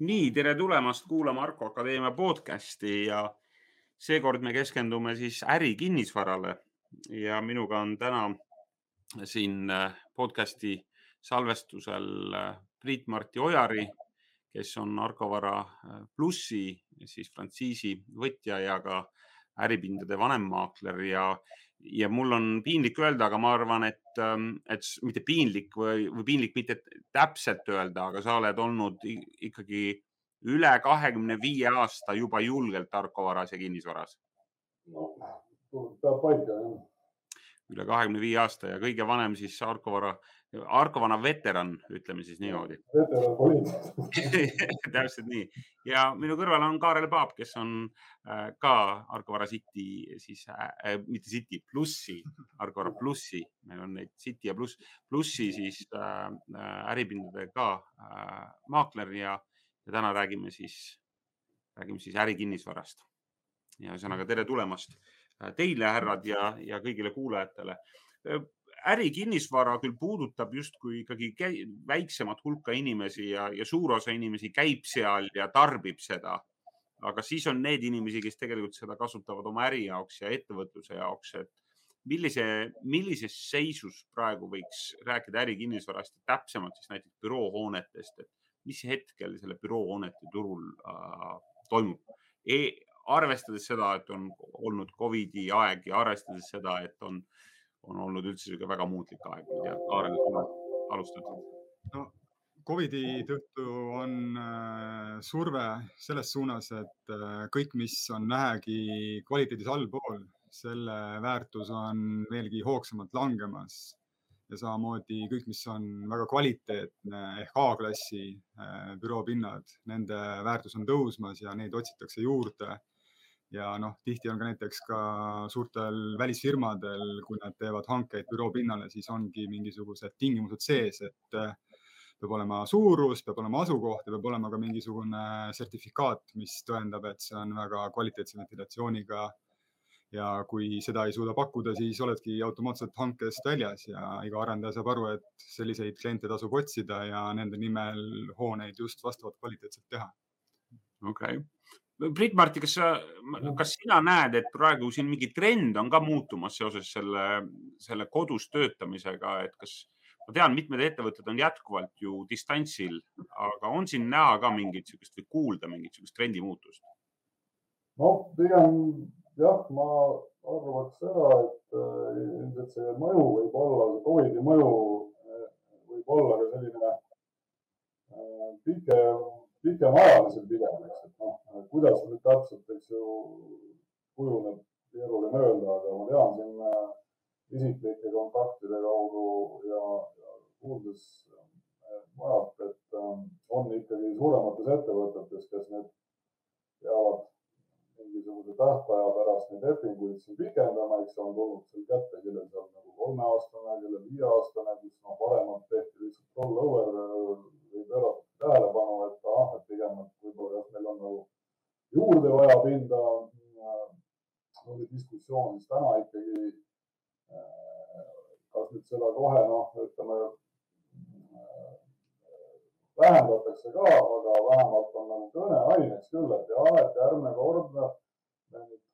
nii, tere tulemast kuulama Arko Akadeemia podcasti ja seekord me keskendume siis ärikinnisvarale ja minuga on täna siin äh, podcasti salvestusel äh, Priit-Marti Ojari, kes on Arkovara äh, plussi siis frantsiisi võtja ja ka äripindade vanemmaakler. Ja, ja mul on piinlik öelda, aga ma arvan, et, ähm, et mitte piinlik või, või piinlik mitte täpselt öelda, aga sa oled olnud ikkagi üle kahekümne viie aasta juba julgelt tarkvaras ja kinnisvaras. no peab paika jah üle kahekümne viie aasta ja kõige vanem siis Arko Vara, Arko Vana veteran, ütleme siis niimoodi. täpselt nii ja minu kõrval on Kaarel Paap, kes on äh, ka Arko Vara City siis äh,, mitte City, plussi, Arko Vara plussi, meil on neid City ja pluss, plussi siis äh, äh äripindade ka äh, maakler ja, ja täna räägime siis, räägime siis ärikinnisvarast. ja ühesõnaga tere tulemast teile, härrad ja, ja kõigile kuulajatele. ärikinnisvara küll puudutab justkui ikkagi väiksemat hulka inimesi ja, ja suur osa inimesi käib seal ja tarbib seda. aga siis on need inimesi, kes tegelikult seda kasutavad oma äri jaoks ja ettevõtluse jaoks, et millise, millises seisus praegu võiks rääkida ärikinnisvarast ja täpsemalt siis näiteks büroohoonetest, et mis hetkel selle büroohoonete turul äh, toimub e? Arvestades seda, et on olnud Covidi aeg ja arvestades seda, et on, on olnud üldse niisugune väga muutlik aeg, ma ei tea, Kaarel, alustad? no Covidi tõttu on äh, surve selles suunas, et äh, kõik, mis on vähegi kvaliteedis allpool, selle väärtus on veelgi hoogsamalt langemas ja samamoodi kõik, mis on väga kvaliteetne ehk A-klassi äh, büroopinnad, nende väärtus on tõusmas ja neid otsitakse juurde ja noh, tihti on ka näiteks ka suurtel välisfirmadel, kui nad teevad hankeid büroo pinnale, siis ongi mingisugused tingimused sees, et äh, peab olema suurus, peab olema asukoht ja peab olema ka mingisugune sertifikaat, mis tõendab, et see on väga kvaliteetse ventilatsiooniga. ja kui seda ei suuda pakkuda, siis oledki automaatselt hankest väljas ja iga arendaja saab aru, et selliseid kliente tasub otsida ja nende nimel hooneid just vastavalt kvaliteetselt teha. okei okay Priit-Marti, kas sa, kas sina näed, et praegu siin mingi trend on ka muutumas seoses selle, selle kodus töötamisega, et kas ma tean, mitmed ettevõtted on jätkuvalt ju distantsil, aga on siin näha ka mingit niisugust või kuulda mingit niisugust trendi muutust? no pigem jah, ma arvaks seda, et äh, ilmselt see mõju võib olla, Covidi mõju äh, võib olla ka selline äh, pikem pikemaajalisem pigem, eks, noh, kuidas nüüd täpselt, eks ju, kujuneb, keeruline öelda, aga ma tean siin äh, isiklike kontaktide kaudu ja, ja kuuldes äh, mujalt, et äh, on ikkagi suuremates ettevõtetes, kes nüüd peavad mingisuguse tähtaja pärast neid lepinguid siin pikendama, eks on tulnud seal kätte, kellel seal nagu kolmeaastane, kellel viieaastane, kus noh, varemalt tehti lihtsalt roll over või pöörati tähelepanu, et ah, et pigem, et võib-olla kas meil on nagu juurde vaja pinda. oli diskussioon, siis täna ikkagi, äh, kas nüüd seda kohe noh, ütleme vähendatakse ka, aga vähemalt on nagu kõneaineks küll, et jah, et järgmine kord,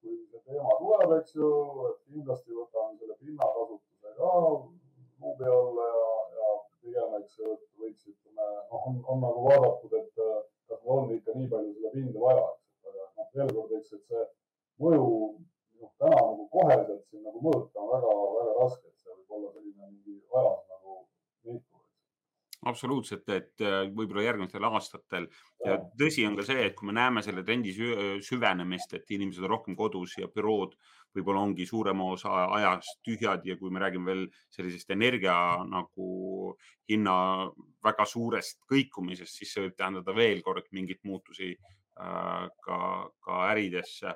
kui see teema tuleb, eks ju, et kindlasti võtame selle pinnakasutuse ka luubi alla ja, ja pigem, eks ju, et võiks, ütleme, noh, on, on nagu vaadatud, et äh, kas meil on ikka nii palju seda pinda vaja, eks, aga noh, veel kord, eks, et see mõju noh, täna nagu koheselt siin nagu mõõta on väga-väga raske, et see võib olla selline mingi ajas nagu nihkuv absoluutselt, et äh, võib-olla järgmistel aastatel. Ja tõsi on ka see, et kui me näeme selle trendi süvenemist, et inimesed on rohkem kodus ja bürood võib-olla ongi suurema osa ajast tühjad ja kui me räägime veel sellisest energia nagu hinna väga suurest kõikumisest, siis see võib tähendada veel kord mingeid muutusi äh, ka, ka äridesse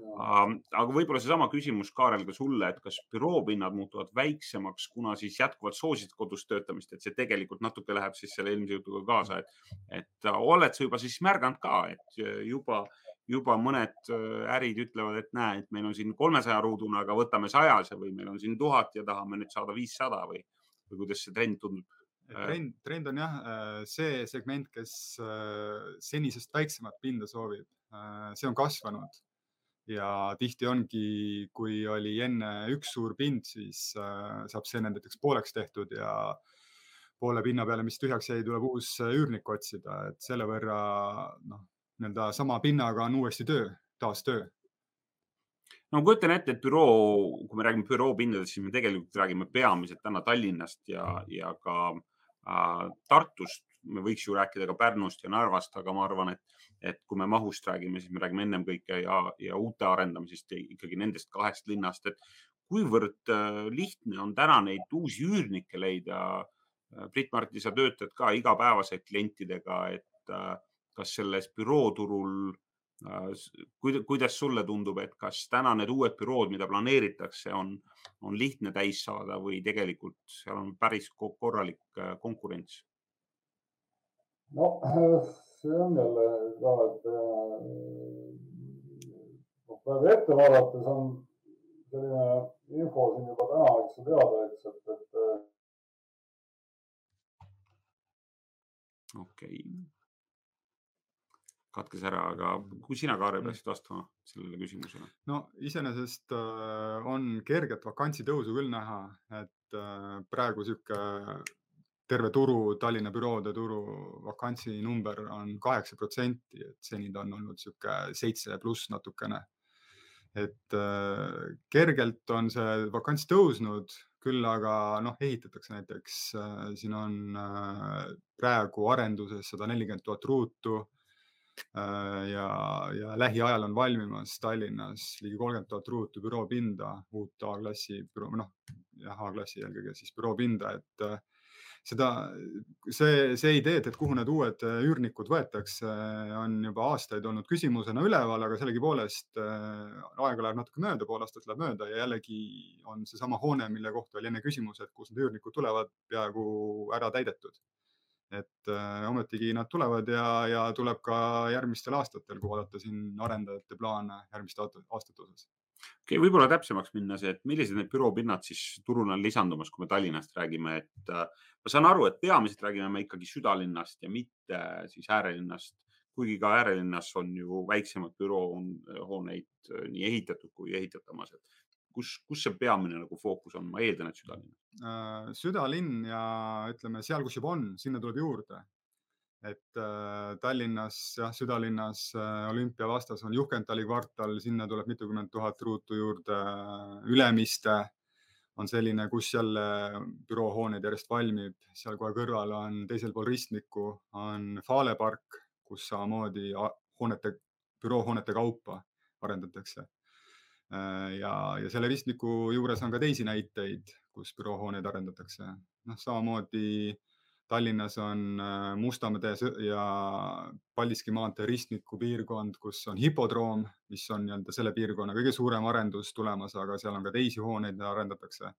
aga võib-olla seesama küsimus, Kaarel, ka sulle, et kas büroopinnad muutuvad väiksemaks, kuna siis jätkuvalt soosisid kodus töötamist, et see tegelikult natuke läheb siis selle eelmise jutuga kaasa, et, et oled sa juba siis märganud ka, et juba juba mõned äh, ärid ütlevad, et näe, et meil on siin kolmesaja ruudune, aga võtame sajase või meil on siin tuhat ja tahame nüüd saada viissada või, või kuidas see trend tundub? trend, trend on jah see segment, kes senisest väiksemat pinda soovib, see on kasvanud ja tihti ongi, kui oli enne üks suur pind, siis saab see näiteks pooleks tehtud ja poole pinna peale, mis tühjaks jäi, tuleb uus üürnik otsida, et selle võrra noh, nii-öelda sama pinnaga on uuesti töö, taas töö no ma kujutan ette, et büroo, kui me räägime büroo pindadest, siis me tegelikult räägime peamiselt täna Tallinnast ja, ja ka äh, Tartust. Me võiks ju rääkida ka Pärnust ja Narvast, aga ma arvan, et, et kui me mahust räägime, siis me räägime ennekõike ja, ja uute arendamisest ikkagi nendest kahest linnast, et kuivõrd äh, lihtne on täna neid uusi üürnikke leida. Brit-Marti, sa töötad ka igapäevaselt klientidega, et äh, kas selles bürooturul Äh, kuidas sulle tundub, et kas täna need uued bürood, mida planeeritakse, on, on lihtne täis saada või tegelikult seal on päris korralik konkurents? No see on jälle ka, et noh, praegu ette vaadates on selline info siin juba täna, eks ju teada, eks, et, et. okei okay katkes ära, aga kui sina, Kaarel, mm. peaksid vastama sellele küsimusele? no iseenesest äh, on kerget vakantsi tõusu küll näha, et äh, praegu sihuke terve turu, Tallinna büroode turu vakantsi number on kaheksa protsenti, et seni ta on olnud sihuke seitse pluss natukene. et äh, kergelt on see vakants tõusnud, küll aga noh, ehitatakse näiteks äh, siin on äh, praegu arenduses sada nelikümmend tuhat ruutu Äh, ja, ja lähiajal on valmimas Tallinnas ligi kolmkümmend tuhat ruutu büroopinda, uut A-klassi, noh jah, A-klassi eelkõige siis büroopinda, et äh, seda, see, see idee, et, et kuhu need uued äh, üürnikud võetakse, on juba aastaid olnud küsimusena üleval, aga sellegipoolest aega läheb natuke mööda, pool aastat läheb mööda ja jällegi on seesama hoone, mille kohta oli enne küsimus, et kust need üürnikud tulevad, peaaegu ära täidetud et äh, ometigi nad tulevad ja, ja tuleb ka järgmistel aastatel, kui vaadata siin arendajate plaane järgmiste aastate osas. Okay,, võib-olla täpsemaks minna see, et millised need büroopinnad siis turule on lisandumas, kui me Tallinnast räägime, et äh, ma saan aru, et peamiselt räägime me ikkagi südalinnast ja mitte äh, siis äärelinnast, kuigi ka äärelinnas on ju väiksemaid büroohooneid äh, nii ehitatud kui ehitatamas, et kus, kus see peamine nagu fookus on, ma eeldan, et südalinn. Südalinn ja ütleme seal, kus juba on, sinna tuleb juurde. Et äh, Tallinnas jah, südalinnas äh, olümpia vastas on Juhkentali kvartal, sinna tuleb mitukümmend tuhat ruutu juurde. Ülemiste on selline, kus jälle büroohooneid järjest valmib, seal kohe kõrval on teisel pool ristmikku on Fale park, kus samamoodi hoonete, büroohoonete kaupa arendatakse Äh, ja, ja selle ristmiku juures on ka teisi näiteid, kus büroohooneid arendatakse. noh, samamoodi Tallinnas on äh, Mustamäe ja Paldiski maantee ristmiku piirkond, kus on hipodroom, mis on nii-öelda selle piirkonna kõige suurem arendus tulemas, aga seal on ka teisi hooneid, mida arendatakse.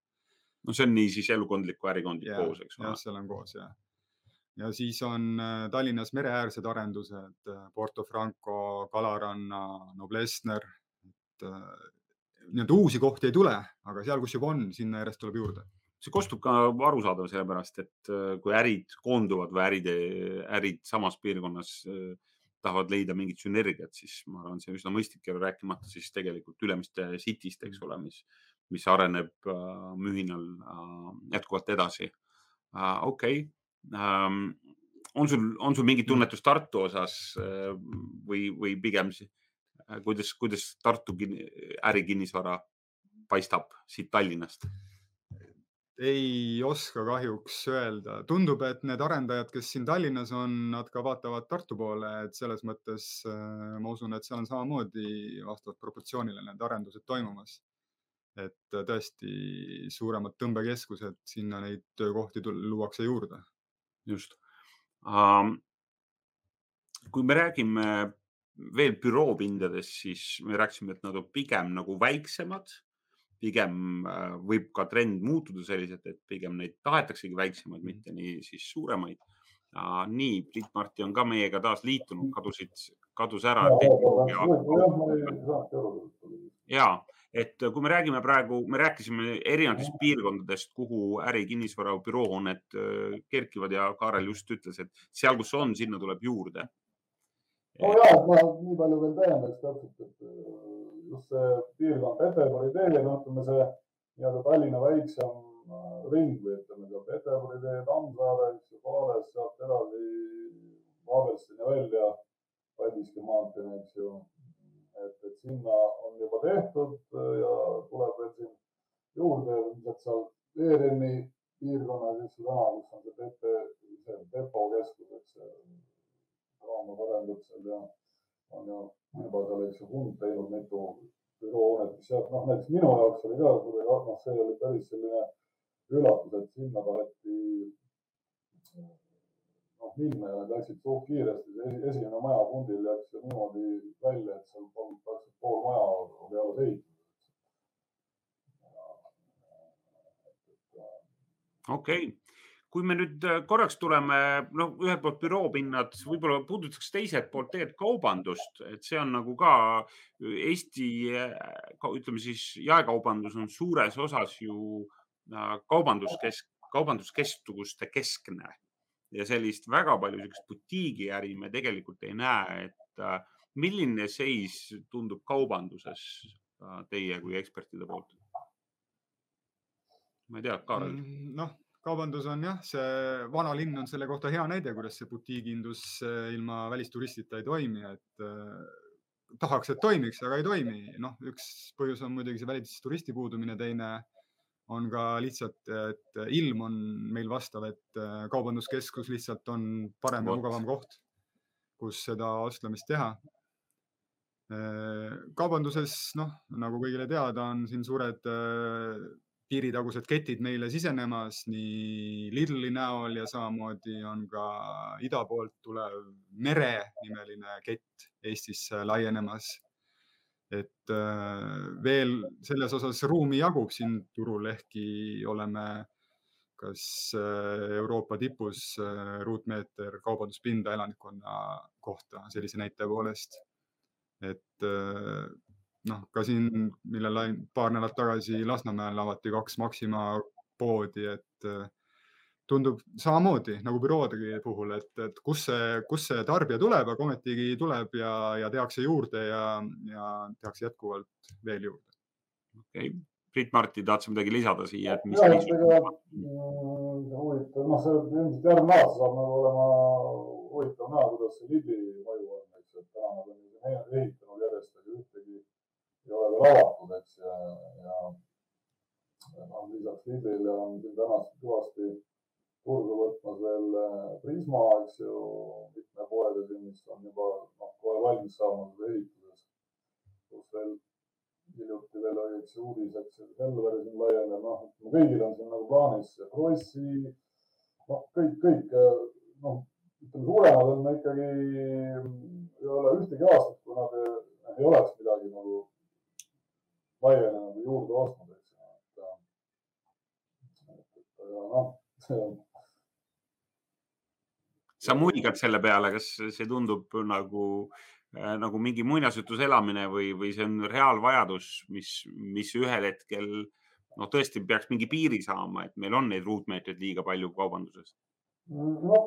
no see on nii siis elukondlik kui ärikondlik yeah, koos, eks ole? jah, seal on koos ja ja siis on äh, Tallinnas mereäärsed arendused Porto Franco, Kalaranna, Noblessner, et nii-öelda uusi kohti ei tule, aga seal, kus juba on, sinna järjest tuleb juurde. See kostub ka arusaadav, sellepärast et äh, kui ärid koonduvad või ärid, ärid samas piirkonnas äh, tahavad leida mingit sünergiat, siis ma arvan, see on üsna mõistlik ja rääkimata siis tegelikult Ülemiste Cityst, eks ole, mis, mis areneb äh, mühinal jätkuvalt edasi. okei, ähm, on sul, on sul mingit tunnetus Tartu osas või, või pigem kuidas, kuidas Tartu ärikinnisvara paistab siit Tallinnast? Ei oska kahjuks öelda, tundub, et need arendajad, kes siin Tallinnas on, nad ka vaatavad Tartu poole, et selles mõttes äh, ma usun, et seal on samamoodi vastavalt proportsioonile need arendused toimumas. et tõesti suuremad tõmbekeskused, sinna neid töökohti luuakse juurde. just um,. kui me räägime veel büroopindadest, siis me rääkisime, et nad on pigem nagu väiksemad. Pigem äh, võib ka trend muutuda selliselt, et pigem neid tahetaksegi väiksemaid, mitte nii siis suuremaid. nii, Priit-Marti on ka meiega taas liitunud, kadusid, kadus ära. ja, et kui me räägime praegu, me rääkisime erinevatest piirkondadest, kuhu äri kinnisvara büroohooned äh, kerkivad ja Kaarel just ütles, et seal, kus on, sinna tuleb juurde. no ja, ma nii palju veel täiendaks täpselt, et just see piirkond Peterburi tee, no ütleme see nii-öelda Tallinna väiksem äh, ring või ütleme seal Peterburi tee, Tammsaare, eks ju, Paales, sealt edasi Vaavelstini välja Paldiski maanteeni, eks ju. et, et sinna on juba tehtud äh, ja tuleb veel siin juurde ilmselt seal ERN-i piirkonnas, eks ju, täna, kus on see PP, see depo keskus, eks ju, raamat arendab seal ja on ju juba seal, eks ju, Hund teinud mitu büroohoonet, mis sealt, noh, näiteks minu jaoks oli ka kuidagi, noh, see oli päris selline üllatus, et sinna taheti noh, minna ja nad läksid suht kiiresti. esimene maja pundil läks niimoodi välja, et seal polnud praktiliselt pool maja oli alles ehitatud. okei okay kui me nüüd äh, korraks tuleme, noh, ühelt poolt büroopinnad, võib-olla puudutaks teiselt poolt tegelikult kaubandust, et see on nagu ka Eesti, äh, ütleme siis jaekaubandus on suures osas ju äh, kaubanduskesk, kaubanduskeskuste keskne ja sellist väga palju sellist butiigiäri me tegelikult ei näe, et milline seis tundub kaubanduses teie kui ekspertide poolt? ma ei tea, Kaarel. Mm, noh kaubandus on jah, see vanalinn on selle kohta hea näide, kuidas see butiigindus eh, ilma välisturistita ei toimi, et eh, tahaks, et toimiks, aga ei toimi. noh, üks põhjus on muidugi see välisturisti puudumine, teine on ka lihtsalt, et ilm on meil vastav, et eh, kaubanduskeskus lihtsalt on parem ja mugavam koht, kus seda ostlemist teha. kaubanduses, noh, nagu kõigile teada, on siin suured piiritagused ketid meile sisenemas nii Lidli näol ja samamoodi on ka ida poolt tulev Mere nimeline kett Eestisse laienemas. et äh, veel selles osas ruumi jagub siin turul, ehkki oleme kas äh, Euroopa tipus äh, ruutmeeter kaubanduspinda elanikkonna kohta sellise näitaja poolest. et noh, ka siin, millal paar nädalat tagasi Lasnamäel avati kaks Maxima poodi, et äh, tundub samamoodi nagu büroodegi puhul, et, et kus see, kus see tarbija tuleb, aga ometigi tuleb ja, ja tehakse juurde ja, ja tehakse jätkuvalt veel juurde. okei okay., Priit-Marti, tahad sa midagi lisada siia, et mis? mm, huvitav, noh, see ilmselt järgmine aasta saab nagu olema huvitav näha, kuidas see Lidli mõju on, eks et täna nad on ehitanud ei ole veel avatud, eks ja, ja noh, lisaks Lidlile on siin tänast kõvasti turgu võtmas veel äh, Prisma, eks ju, mitme poega siin, mis on juba noh, kohe valmis saamas ehituses. pluss veel hiljuti veel oli üks uudis, et see Selver siin laieneb, noh, kõigil on siin nagu plaanis Krossi, noh, kõik, kõik, noh, ütleme suuremad on ikkagi, ei ole ühtegi aastat, kui nad ei oleks midagi nagu laienenud ja juurde ostnud, eks ju. et, et aga noh, see on. sa muigad selle peale, kas see tundub nagu, äh, nagu mingi muinasjutuse elamine või, või see on reaalvajadus, mis, mis ühel hetkel noh, tõesti peaks mingi piiri saama, et meil on neid ruutmeetreid liiga palju kaubanduses? noh,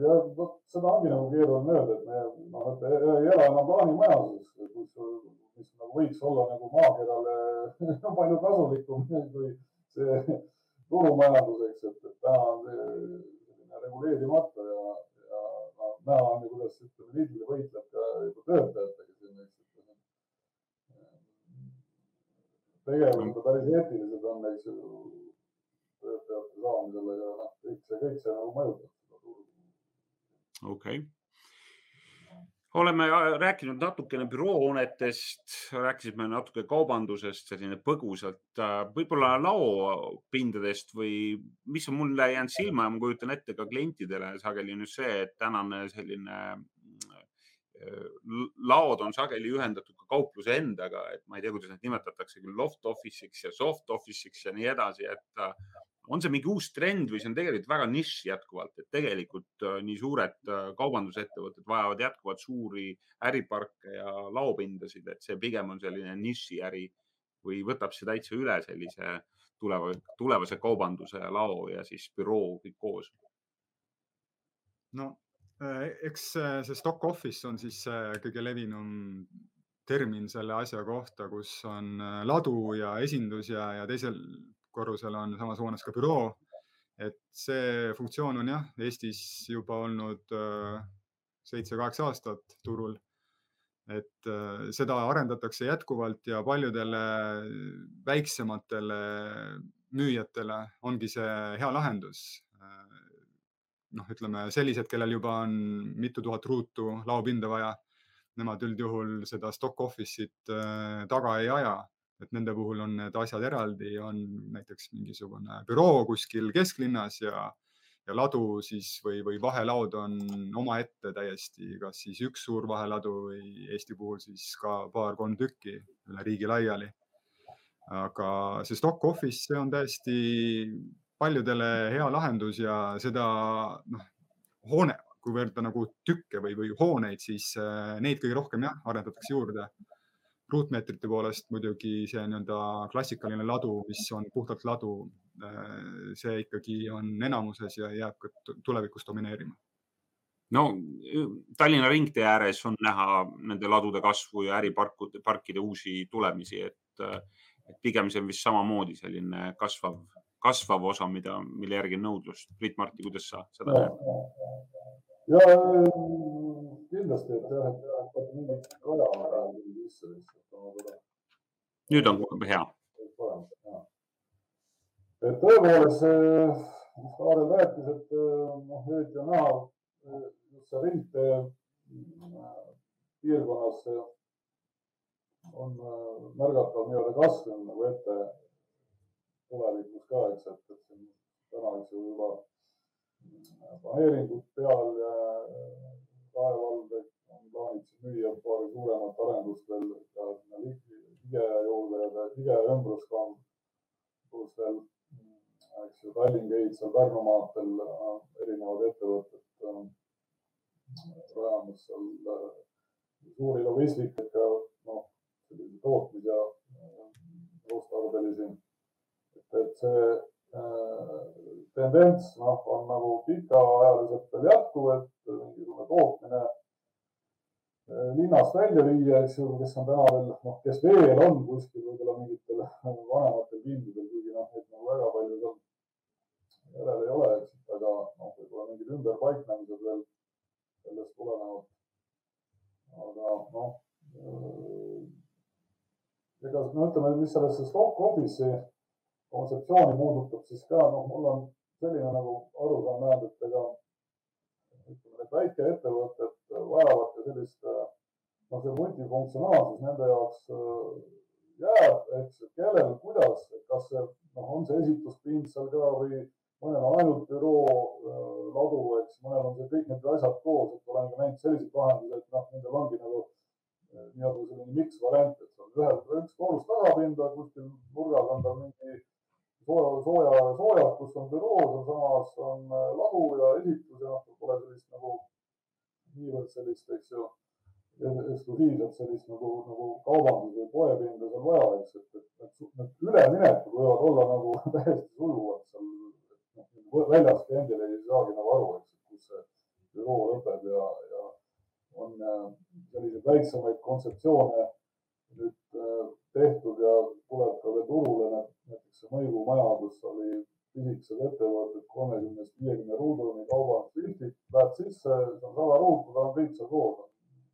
ja vot seda ongi nagu keeruline öelda, et me noh, et ei ela enam plaanimajas, nagu võiks olla nagu maakerale palju kasulikum kui see turumajandus, eks, et, et täna on see selline reguleerimata ja, ja no, näha on kuidas ütleme, Lidl võitleb ka juba töötajatega siin, eks, et tegevused päris eetilised on, eks ju, töötajate saamisel ja noh, kõik see, kõik see nagu mõjutab seda turgu. okei okay oleme äh, rääkinud natukene büroohoonetest, rääkisime natuke kaubandusest, selline põgusalt, äh, võib-olla laopindadest või mis on mulle jäänud silma ja ma kujutan ette ka klientidele sageli on just see, et tänane selline äh, laod on sageli ühendatud ka kaupluse endaga, et ma ei tea, kuidas neid nimetatakse küll loft office'iks ja soft office'iks ja nii edasi, et on see mingi uus trend või see on tegelikult väga nišš jätkuvalt, et tegelikult äh, nii suured äh, kaubandusettevõtted vajavad jätkuvalt suuri äriparke ja laopindasid, et see pigem on selline nišiäri või võtab see täitsa üle sellise tuleva, tulevase kaubanduse lao ja siis büroo kõik koos? no äh, eks see stock office on siis kõige levinum termin selle asja kohta, kus on ladu ja esindus ja, ja teisel korrusel on samas hoones ka büroo. et see funktsioon on jah, Eestis juba olnud äh, seitse-kaheksa aastat turul. et äh, seda arendatakse jätkuvalt ja paljudele väiksematele müüjatele ongi see hea lahendus. Äh, noh, ütleme sellised, kellel juba on mitu tuhat ruutu laopinda vaja, nemad üldjuhul seda stock office'it taga ei aja et nende puhul on need asjad eraldi, on näiteks mingisugune büroo kuskil kesklinnas ja, ja ladu siis või, või vahelaud on omaette täiesti, kas siis üks suur vaheladu või Eesti puhul siis ka paar-kolm tükki üle riigi laiali. aga see stock office, see on täiesti paljudele hea lahendus ja seda noh, hoone, kui võrrelda nagu tükke või, või hooneid, siis äh, neid kõige rohkem jah, arendatakse juurde ruutmeetrite poolest muidugi see nii-öelda klassikaline ladu, mis on puhtalt ladu, äh, see ikkagi on enamuses ja jääb ka tulevikus domineerima. no Tallinna ringtee ääres on näha nende ladude kasvu ja äriparkude, parkide uusi tulemisi, et, et pigem see on vist samamoodi selline kasvav, kasvav osa, mida, mille järgi on nõudlust. Priit-Marti, kuidas sa seda näed? Ja kindlasti, et jah, et mingit kaja sisse lihtsalt. nüüd on hea. et tõepoolest, mis Kaarel rääkis, et noh, eriti on näha just see ringtee piirkonnas on märgatav nii-öelda kasv nagu ette tulevikus ka, eks, et, et täna, eks ju juba planeeringud peal ja Rae vald on plaanis müüa paari suuremat arendust veel ka sinna Lige juurde ja Lige ümbruskond, pluss veel, eks ju, Tallinn Gate seal Pärnu maanteel erinevad ettevõtted äh, rajamas seal äh, suuri logistikaga, noh, sellise tootmis ja koostarbelisi. et, et see tendents noh, on nagu pikaajaliselt veel jätkuv, et mingisugune tootmine eh, linnast välja viia, eks ju, kes on täna veel, noh, kes veel on kuskil võib-olla mingitel vanematel pindadel, kuigi noh, neid nagu väga palju seal järel ei ole, eks, aga noh, võib-olla mingid ümberpaiknemised veel sellest tulenevalt. aga noh, eh, ega no ütleme, mis sellesse stock office'i kontseptsiooni puudutab, siis ka noh, mul on selline nagu arusaam jäänud, et ega ütleme, need väikeettevõtted vajavad ka sellist, noh, see multifunktsionaalsus nende jaoks äh, jääb, eks kellel, kuidas, kas see, noh, on see esituspind seal ka või mõnel on ainult büroo äh, ladu, eks, mõnel on see kõik need asjad koos, et olen ka näinud selliseid lahendusi, et noh, nendel ongi nagu äh, nii-öelda selline miks variant, et on ühel üks korrus tasapinda, kuskil nurgas on tal mingi sooja, sooja, soojad, kus on büroo, sealsamas on äh, ladu ja esitus ja noh, pole sellist nagu niivõrd sellist, eks ju, eksklusiivselt sellist nagu, nagu kaubandus või poepinda seal vaja, eks, et, et, et need üleminekud võivad olla nagu täiesti sujuvad seal. noh, väljas kliendil ei saagi nagu aru, eks, et kus see büroo lõpeb ja, ja on äh, selliseid väiksemaid kontseptsioone nüüd äh, tehtud ja tuleb ka veel turule näiteks see Mõigu maja, kus oli pisikesed ettevõtted kolmekümnest viiekümne ruuduni kaubandusliftid, lähed sisse, see on sada ruutu, tal on kõik seal koos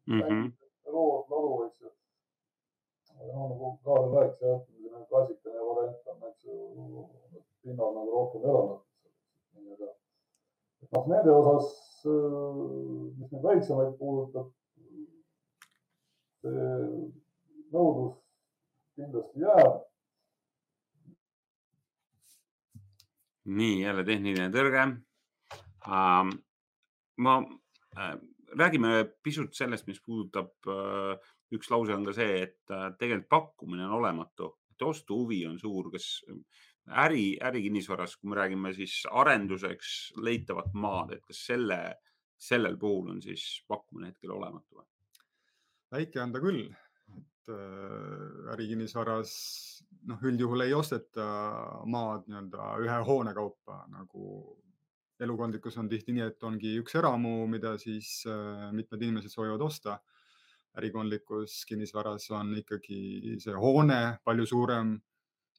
mm. -hmm. lood, lalu, eks ju. no nagu Kaarel rääkis, jah, selline klassikaline variant on, eks ju, pinnal nagu rohkem elanud. noh, nende osas, äh, mis neid väiksemaid puudutab, see nõudlus kindlasti jääb. nii, jälle tehniline tõrge uh,. ma uh, räägime pisut sellest, mis puudutab uh,, üks lause on ka see, et uh, tegelikult pakkumine on olematu, et ostuhuvi on suur, kas äri, ärikinnisvaras, kui me räägime siis arenduseks leitavat maad, et kas selle, sellel puhul on siis pakkumine hetkel olematu või? väike on ta küll, äh, ärikinnisvaras noh, üldjuhul ei osteta maad nii-öelda ühe hoone kaupa nagu elukondlikus on tihti nii, et ongi üks eramu, mida siis äh, mitmed inimesed soovivad osta. ärikondlikus kinnisvaras on ikkagi see hoone palju suurem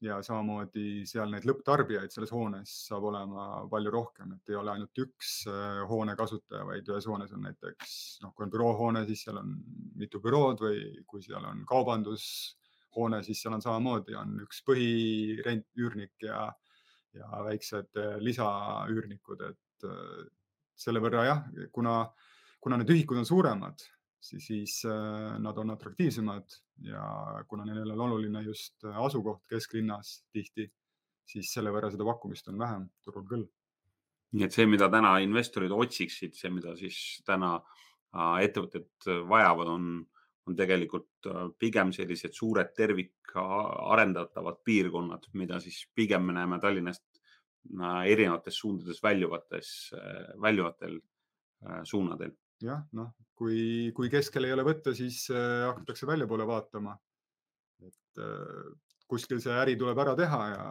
ja samamoodi seal neid lõpptarbijaid selles hoones saab olema palju rohkem, et ei ole ainult üks äh, hoone kasutaja, vaid ühes hoones on näiteks noh, kui on büroohoone, siis seal on mitu bürood või kui seal on kaubandushoone, siis seal on samamoodi on üks põhirent, üürnik ja, ja väiksed äh, lisaüürnikud, et äh, selle võrra jah, kuna, kuna need ühikud on suuremad, siis, siis nad on atraktiivsemad ja kuna neil on oluline just asukoht kesklinnas tihti, siis selle võrra seda pakkumist on vähem turul küll. nii et see, mida täna investorid otsiksid, see, mida siis täna äh, ettevõtted vajavad, on, on tegelikult äh, pigem sellised suured tervikarendatavad piirkonnad, mida siis pigem me näeme Tallinnast äh, erinevates suundades väljuvates, väljuvatel suunadel jah, noh, kui, kui keskel ei ole võtta, siis äh, hakatakse väljapoole vaatama. et äh, kuskil see äri tuleb ära teha ja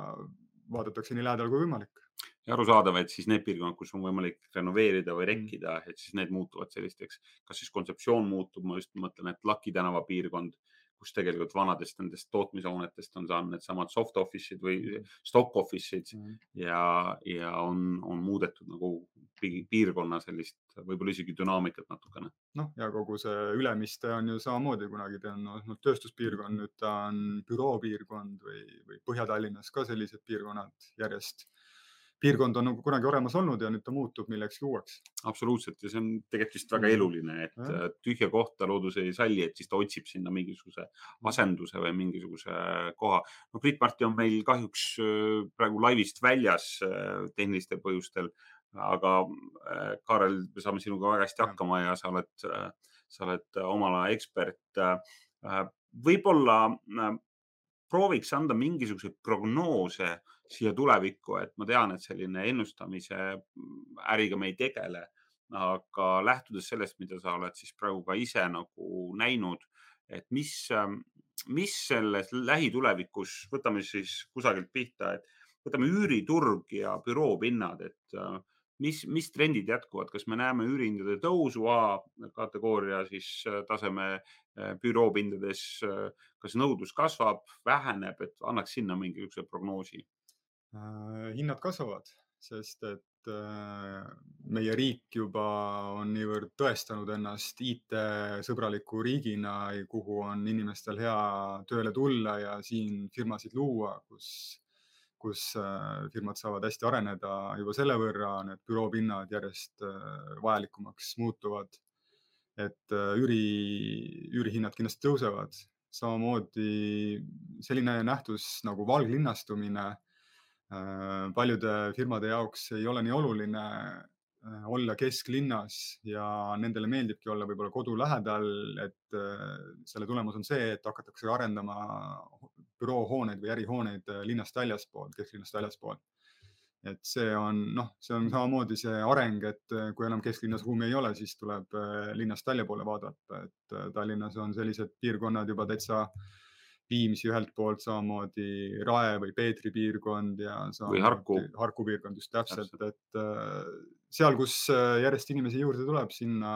vaadatakse nii lähedal kui võimalik. ja arusaadav, et siis need piirkonnad, kus on võimalik renoveerida või mm. rekkida, et siis need muutuvad sellisteks, kas siis kontseptsioon muutub, ma just mõtlen, et Laki tänava piirkond kus tegelikult vanadest nendest tootmishoonetest on saanud needsamad soft office'id või mm. stock office'id mm. ja, ja on, on muudetud nagu piirkonna sellist võib-olla isegi dünaamikat natukene. noh, ja kogu see Ülemiste on ju samamoodi kunagi ta on olnud tööstuspiirkond, nüüd ta on büroopiirkond või, või Põhja-Tallinnas ka sellised piirkonnad järjest piirkond on nagu kunagi olemas olnud ja nüüd ta muutub millekski uueks. absoluutselt ja see on tegelikult vist väga mm. eluline, et ja. Äh, tühja kohta loodus ei salli, et siis ta otsib sinna mingisuguse asenduse või mingisuguse koha. no Priit Marti on meil kahjuks äh, praegu laivist väljas äh, tehnilistel põhjustel, aga Kaarel, me saame sinuga väga hästi hakkama ja sa oled, sa oled oma ala ekspert. võib-olla prooviks anda mingisuguseid prognoose siia tulevikku, et ma tean, et selline ennustamise äriga me ei tegele, aga lähtudes sellest, mida sa oled siis praegu ka ise nagu näinud, et mis, mis selles lähitulevikus, võtame siis kusagilt pihta, et võtame üüriturg ja büroopinnad, et mis, mis trendid jätkuvad, kas me näeme üürihindade tõusu A kategooria siis taseme büroopindades, kas nõudlus kasvab, väheneb, et annaks sinna mingisuguse prognoosi Äh, hinnad kasvavad, sest et äh, meie riik juba on niivõrd tõestanud ennast IT-sõbraliku riigina, kuhu on inimestel hea tööle tulla ja siin firmasid luua, kus, kus äh, firmad saavad hästi areneda juba selle võrra, need büroopinnad järjest vajalikumaks muutuvad. Et üüri, üürihinnad kindlasti tõusevad, samamoodi selline nähtus nagu valglinnastumine Äh, paljude firmade jaoks ei ole nii oluline äh, olla kesklinnas ja nendele meeldibki olla võib-olla kodu lähedal, et äh, selle tulemus on see, et hakatakse arendama büroohooneid või ärihooneid linnast väljaspool, kesklinnast väljaspool. Et see on noh, see on samamoodi see areng, et kui enam kesklinnas ruumi ei ole, siis tuleb linnast väljapoole vaadata, et Tallinnas on sellised piirkonnad juba täitsa äh, Viimsi ühelt poolt, samamoodi Rae või Peetri piirkond ja või Harku, Harku piirkond just täpselt, et äh, seal, kus äh, järjest inimesi juurde tuleb, sinna,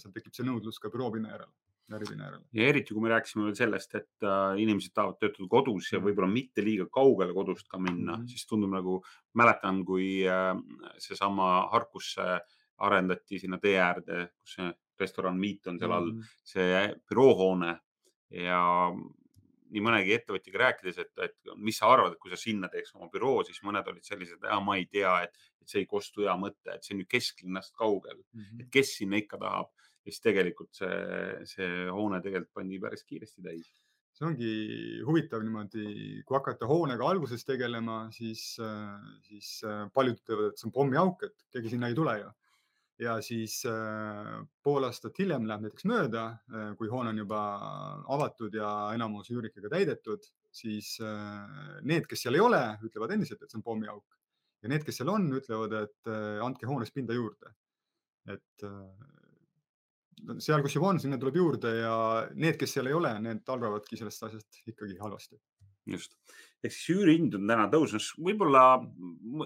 seal tekib see nõudlus ka büroopinna järele äriline järele. ja eriti, kui me rääkisime veel sellest, et äh, inimesed tahavad töötada kodus ja mm. võib-olla mitte liiga kaugele kodust ka minna mm, -hmm. siis tundub nagu, mäletan, kui äh, seesama Harkusse arendati sinna tee äärde, kus see restoran Meet on seal all mm, -hmm. see büroohoone ja nii mõnegi ettevõtjaga rääkides, et, et mis sa arvad, et kui sa sinna teeks oma büroo, siis mõned olid sellised, ma ei tea, et, et see ei kostu hea mõte, et see on ju kesklinnast kaugel mm, -hmm. et kes sinna ikka tahab. Ja siis tegelikult see, see hoone tegelikult pandi päris kiiresti täis. See ongi huvitav niimoodi, kui hakata hoonega alguses tegelema, siis, siis paljud ütlevad, et see on pommiauk, et keegi sinna ei tule ju. Ja siis äh, pool aastat hiljem läheb näiteks mööda, äh, kui hoone on juba avatud ja enamus üürikega täidetud, siis äh, need, kes seal ei ole, ütlevad endiselt, et see on pommiauk. Ja need, kes seal on, ütlevad, et äh, andke hoones pinda juurde. et seal, kus juba on, sinna tuleb juurde ja need, kes seal ei ole, need arvavadki sellest asjast ikkagi halvasti. Just, ehk siis üürihind on täna tõusnud, võib-olla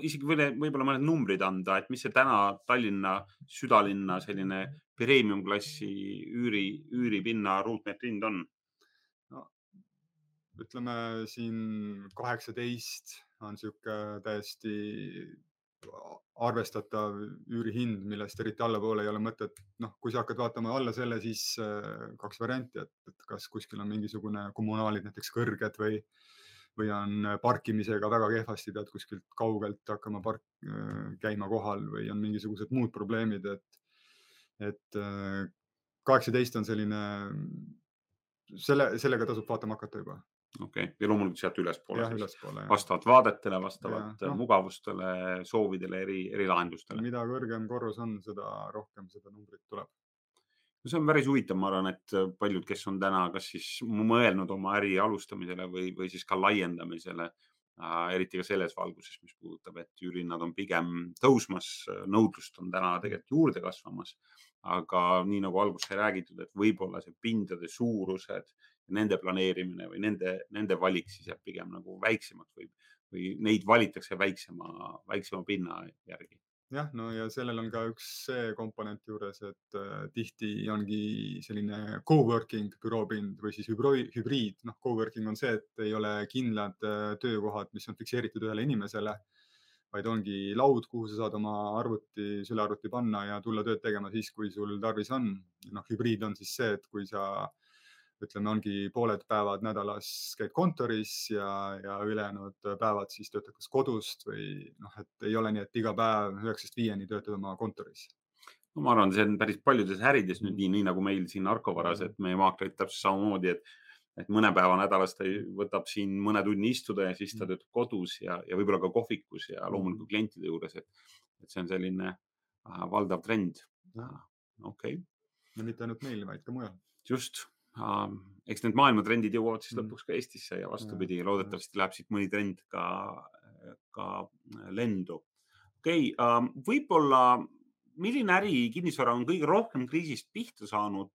isegi võib-olla mõned numbrid anda, et mis see täna Tallinna südalinna selline premium klassi üüri, üüripinna ruutmeetri hind on? no ütleme siin kaheksateist on niisugune täiesti arvestatav üürihind, millest eriti allapoole ei ole mõtet. noh, kui sa hakkad vaatama alla selle, siis äh, kaks varianti, et, et kas kuskil on mingisugune kommunaalid näiteks kõrged või, või on parkimisega väga kehvasti, pead kuskilt kaugelt hakkama park, äh, käima kohal või on mingisugused muud probleemid, et, et äh, kaheksateist on selline, selle, sellega tasub vaatama hakata juba okei okay., ja loomulikult sealt ülespoole, ja, ülespoole vastavalt vaadetele, vastavalt ja, no. mugavustele, soovidele, eri, eri lahendustele. mida kõrgem korrus on, seda rohkem seda numbrit tuleb. no see on päris huvitav, ma arvan, et paljud, kes on täna kas siis mõelnud oma äri alustamisele või, või siis ka laiendamisele äh,, eriti ka selles valguses, mis puudutab, et üürihinnad on pigem tõusmas, nõudlust on täna tegelikult juurde kasvamas aga nii nagu alguses sai räägitud, et võib-olla see pindade suurused nende planeerimine või nende, nende valik siis jääb pigem nagu väiksemaks või, või neid valitakse väiksema, väiksema pinna järgi jah, no ja sellel on ka üks see komponent juures, et äh, tihti ongi selline co-working büroopind või siis hübriid, noh, co-working on see, et ei ole kindlad äh, töökohad, mis on fikseeritud ühele inimesele, vaid ongi laud, kuhu sa saad oma arvuti, sülearvuti panna ja tulla tööd tegema siis, kui sul tarvis on. noh, hübriid on siis see, et kui sa äh, ütleme, ongi pooled päevad nädalas käid kontoris ja, ja ülejäänud päevad siis töötad kas kodust või noh, et ei ole nii, et iga päev üheksast viieni töötad oma kontoris. No ma arvan, see on päris paljudes ärides nüüd nii, nii nagu meil siin Arkovaras, et meie maaklerid täpselt samamoodi, et, et mõne päeva nädalas ta võtab siin mõne tunni istuda ja siis ta mm. töötab kodus ja, ja võib-olla ka kohvikus ja loomulikult klientide juures, et, et see on selline äh, valdav trend. okei. Okay.. ja mitte ainult meil, vaid ka mujal. just eks need maailmatrendid jõuavad siis mm. lõpuks ka Eestisse ja vastupidi, loodetavasti läheb siit mõni trend ka, ka lendu. okei okay,, võib-olla milline äri kinnisvara on kõige rohkem kriisist pihta saanud?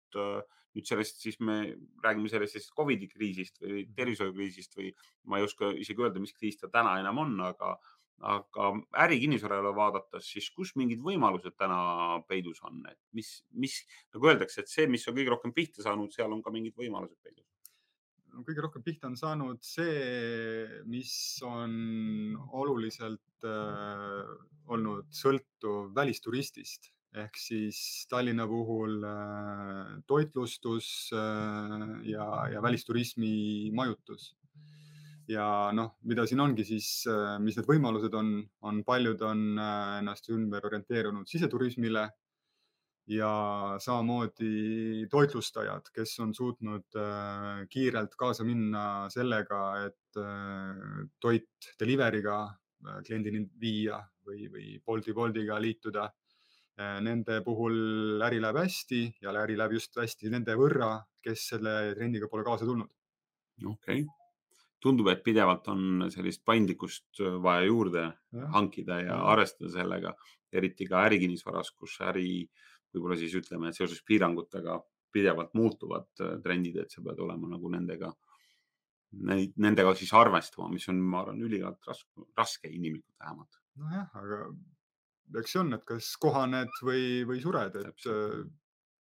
nüüd sellest siis me räägime sellest siis Covidi kriisist või mm. tervishoiukriisist või ma ei oska isegi öelda, mis kriis ta täna enam on, aga aga ärikinnisvarale vaadates, siis kus mingid võimalused täna peidus on, et mis, mis nagu öeldakse, et see, mis on kõige rohkem pihta saanud, seal on ka mingid võimalused peidus? kõige rohkem pihta on saanud see, mis on oluliselt äh, olnud sõltuv välisturistist. Ehk siis Tallinna puhul äh, toitlustus äh, ja, ja välisturismi majutus ja noh, mida siin ongi siis, äh, mis need võimalused on, on paljud on äh, ennast ümber orienteerunud siseturismile ja samamoodi toitlustajad, kes on suutnud äh, kiirelt kaasa minna sellega, et toit delivery'ga kliendini viia või, või Bolti, Boltiga liituda. Nende puhul äri läheb hästi ja äri läheb just hästi nende võrra, kes selle trendiga pole kaasa tulnud. okei okay tundub, et pidevalt on sellist paindlikkust äh, vaja juurde ja. hankida ja arvestada sellega, eriti ka ärikinnisvaras, kus äri võib-olla siis ütleme, et seoses piirangutega pidevalt muutuvad äh, trendid, et sa pead olema nagu nendega, nendega siis arvestama, mis on, ma arvan, ülimalt raske, raske inimlikult vähemalt. nojah, aga eks see on, et kas kohaned või, või sured, et äh,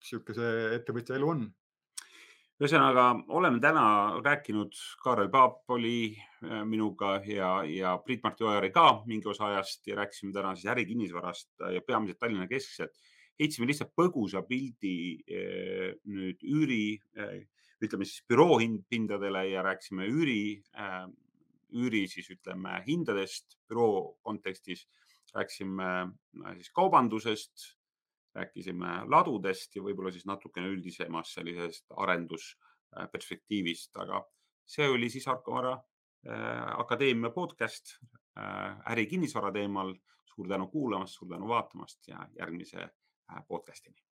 sihuke see ettevõtja elu on ühesõnaga oleme täna rääkinud, Kaarel Paap oli äh, minuga ja, ja Priit-Marti Ojari ka mingi osa ajast ja rääkisime täna siis ärikinnisvarast ja peamiselt Tallinna keskselt. heitsime lihtsalt põgusa pildi äh, nüüd üüri, äh, ütleme siis büroohindadele ja rääkisime üüri, üüri siis ütleme hindadest büroo kontekstis. rääkisime siis kaubandusest rääkisime ladudest ja võib-olla siis natukene üldisemast sellisest arendusperspektiivist, aga see oli siis Arko Vara äh, Akadeemia podcast äh, ärikinnisvara teemal. suur tänu kuulamast, suur tänu vaatamast ja järgmise äh, podcastini.